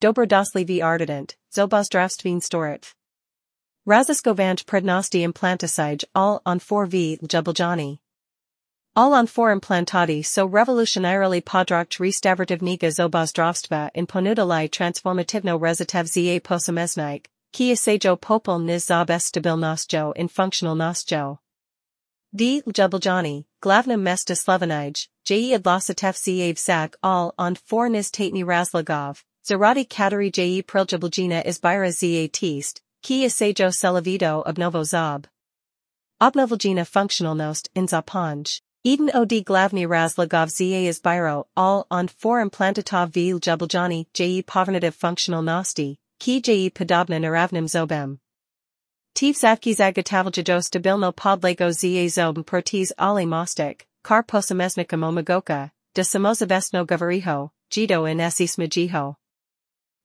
Dobrodoslivi Artident, Zobozdravstveen storit. Raziskovanj prednosti implanticide all on 4v Ljubljani. All on 4 implantati so revolutionarily podrokt restavrativniga zobozdravstva in ponudalai transformativno rezitev za posamesnik, ki sejo popol niz zob stabilnostjo in functionalnostjo. D. Ljubljani, glavnim mesta Slovenij, je odlasitev vsak all on 4 niz tatni razlogov, zaradi kateri je priljubiljena izbira za tist, ki sejo celavido obnovo zob. Obnovoljena functionalnost in zaponj. Eden od glavni razlogov za izbiro all on 4 implantatov v Ljubljani je povernativ functionalnosti, ki je podobna naravnim zobem. Tiv zatki zagotavljajo stabilno podlego za zob protiz ali mostik, kar posameznikom omogoka, da samozavestno govoriho, jido in esismajiho.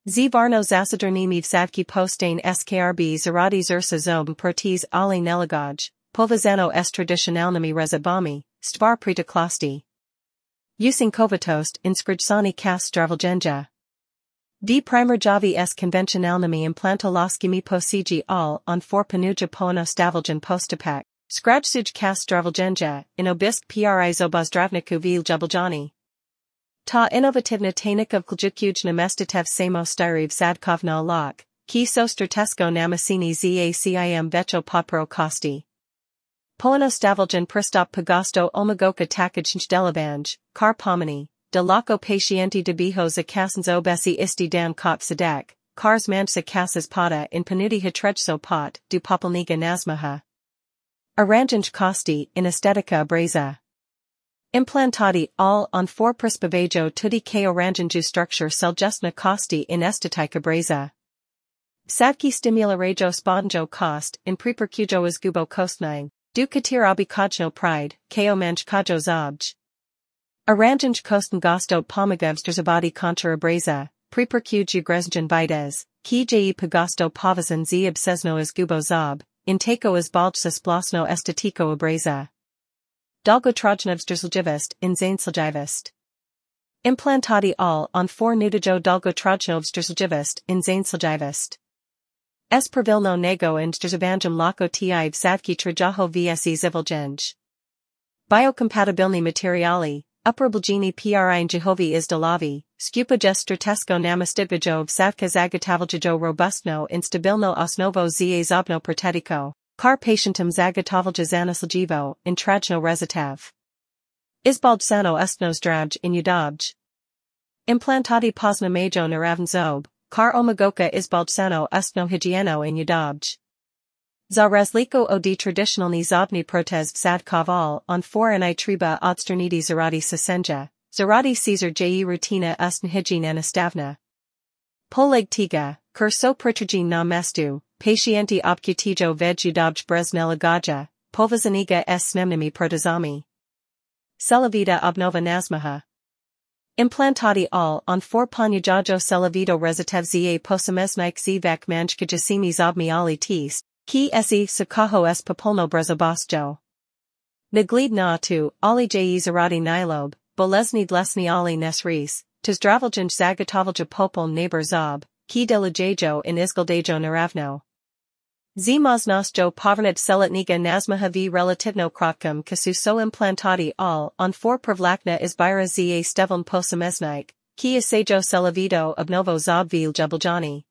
Z varno zasadrnimi vsavki postain skrb zaradi zursa zob protiz ali neligaj, povazano est traditionalnimi rezabami, stvar pritaklasti. Using kovatost in skrjsani kas zdraviljenja. D primer javi s konvencionalnimi implantoloskimi posiji all on for panuja pono staviljan postapak, skrajsuj kas zdraviljenja, in obisk pri zobozdravniku v ljubljani. Ta inovativna tehnika vključuj namestatev samo stariv sadkovno lok, ki so stratesko namasini zacim vecho popro kosti. Poenostaviljan pristop pagasto omagoka takaj delabanj, kar pomini, de lako patienti debihos akasans obesi isti dan kop sadak, kars mansa kasas pada in panuti hitrejso pot, du popolniga nasmaha. Aranjanj kosti in estetica abreza. Implantati all on for prispavajo tutti k oranjanju structure seljustna kosti in estetica abreza. Sadki stimularajo sponjo kost in prepercujo izgubo kostnang, Du katir kajno pride, ko manj kajo zabj. Aranjanj kosten gosto pomagavstrzabadi kontra abreza, prepercuju grezjan vides, ki je pagasto povazan z obsesno izgubo zob, inteko izbalčsa splasno estetiko abreza. Dolgo trojnevstrzljivist in zainslajivist. Implantati all on four nudajo dolgo trojnevstrzljivist in zainslajivist. S pravilno nego in drzavanjam lako ti vsavki trajaho vse ziviljenj. Biocompatibilni materiali, uporabljeni pri in jehovi izdalavi, skupa stratesko namastidvajo vsavka zagotavljajo robustno in stabilno osnovo za zobno protetiko, kar patientum zagotavlja zanesljivo in trajno rezitav. Izbaldsano ustno zdravj in udobj. Implantati pozna majo naravn zob, kar omagoka izbalčano ustno higieno in udobj. Za razliko od traditionalni zobni protez vsadkoval on foreign treba odstraniti zaradi sasenja, zaradi Caesar je rutina ustn hygien nastavna. Poleg tiga, kur so na mestu, patienti obkutijo veg udobj breznela gaja, povazaniga s snemnimi protezami. Celavida obnova nasmaha. Implantati all on four panyajajo za posamesnik zivak manjkajasimi zobmi ali tis, ki se sakaho s popolno brezobostjo. Naglid na tu, ali je zaradi nilob, bolesni dlesni ali nesris, tizdravaljanj zagatovalja popol neighbor zob, ki delajejo in izgaldejo naravno. Zimaznosjo povernet selitniga nazmahavi relativno kratkum kasu so implantati all on for pravlakna izbira za stevom posamesnik, ki sejo celavido obnovo zobvil jubiljani.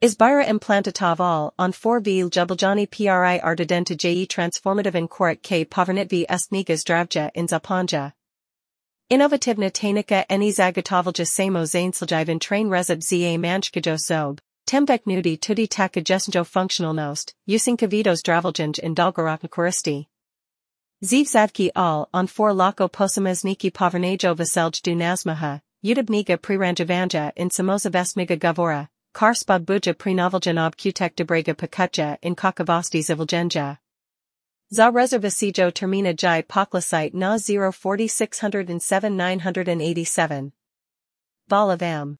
Izbira implantatov all on for vil jubiljani pri Artidenta je transformative in korik k povernitvi estniga zdravja in zapanja. Inovativna tehnika eni zagatovalja samo zainsljiv train rezib za manjkajo sob. Tembek nudi tudi jesenjo funktionalnost, usinkavidos dravaljanj in dolgorakna koristi. Zivzadki all on for lako posamezniki povernejo veselj du nazmaha, udabniga priranjavanja in samozavestmiga govora, kar spod buja prinovaljan ob kutek debrega pakutja in kakavosti ziviljenja. Za rezervasijo termina jai poklasite na 04607 987. Balavam.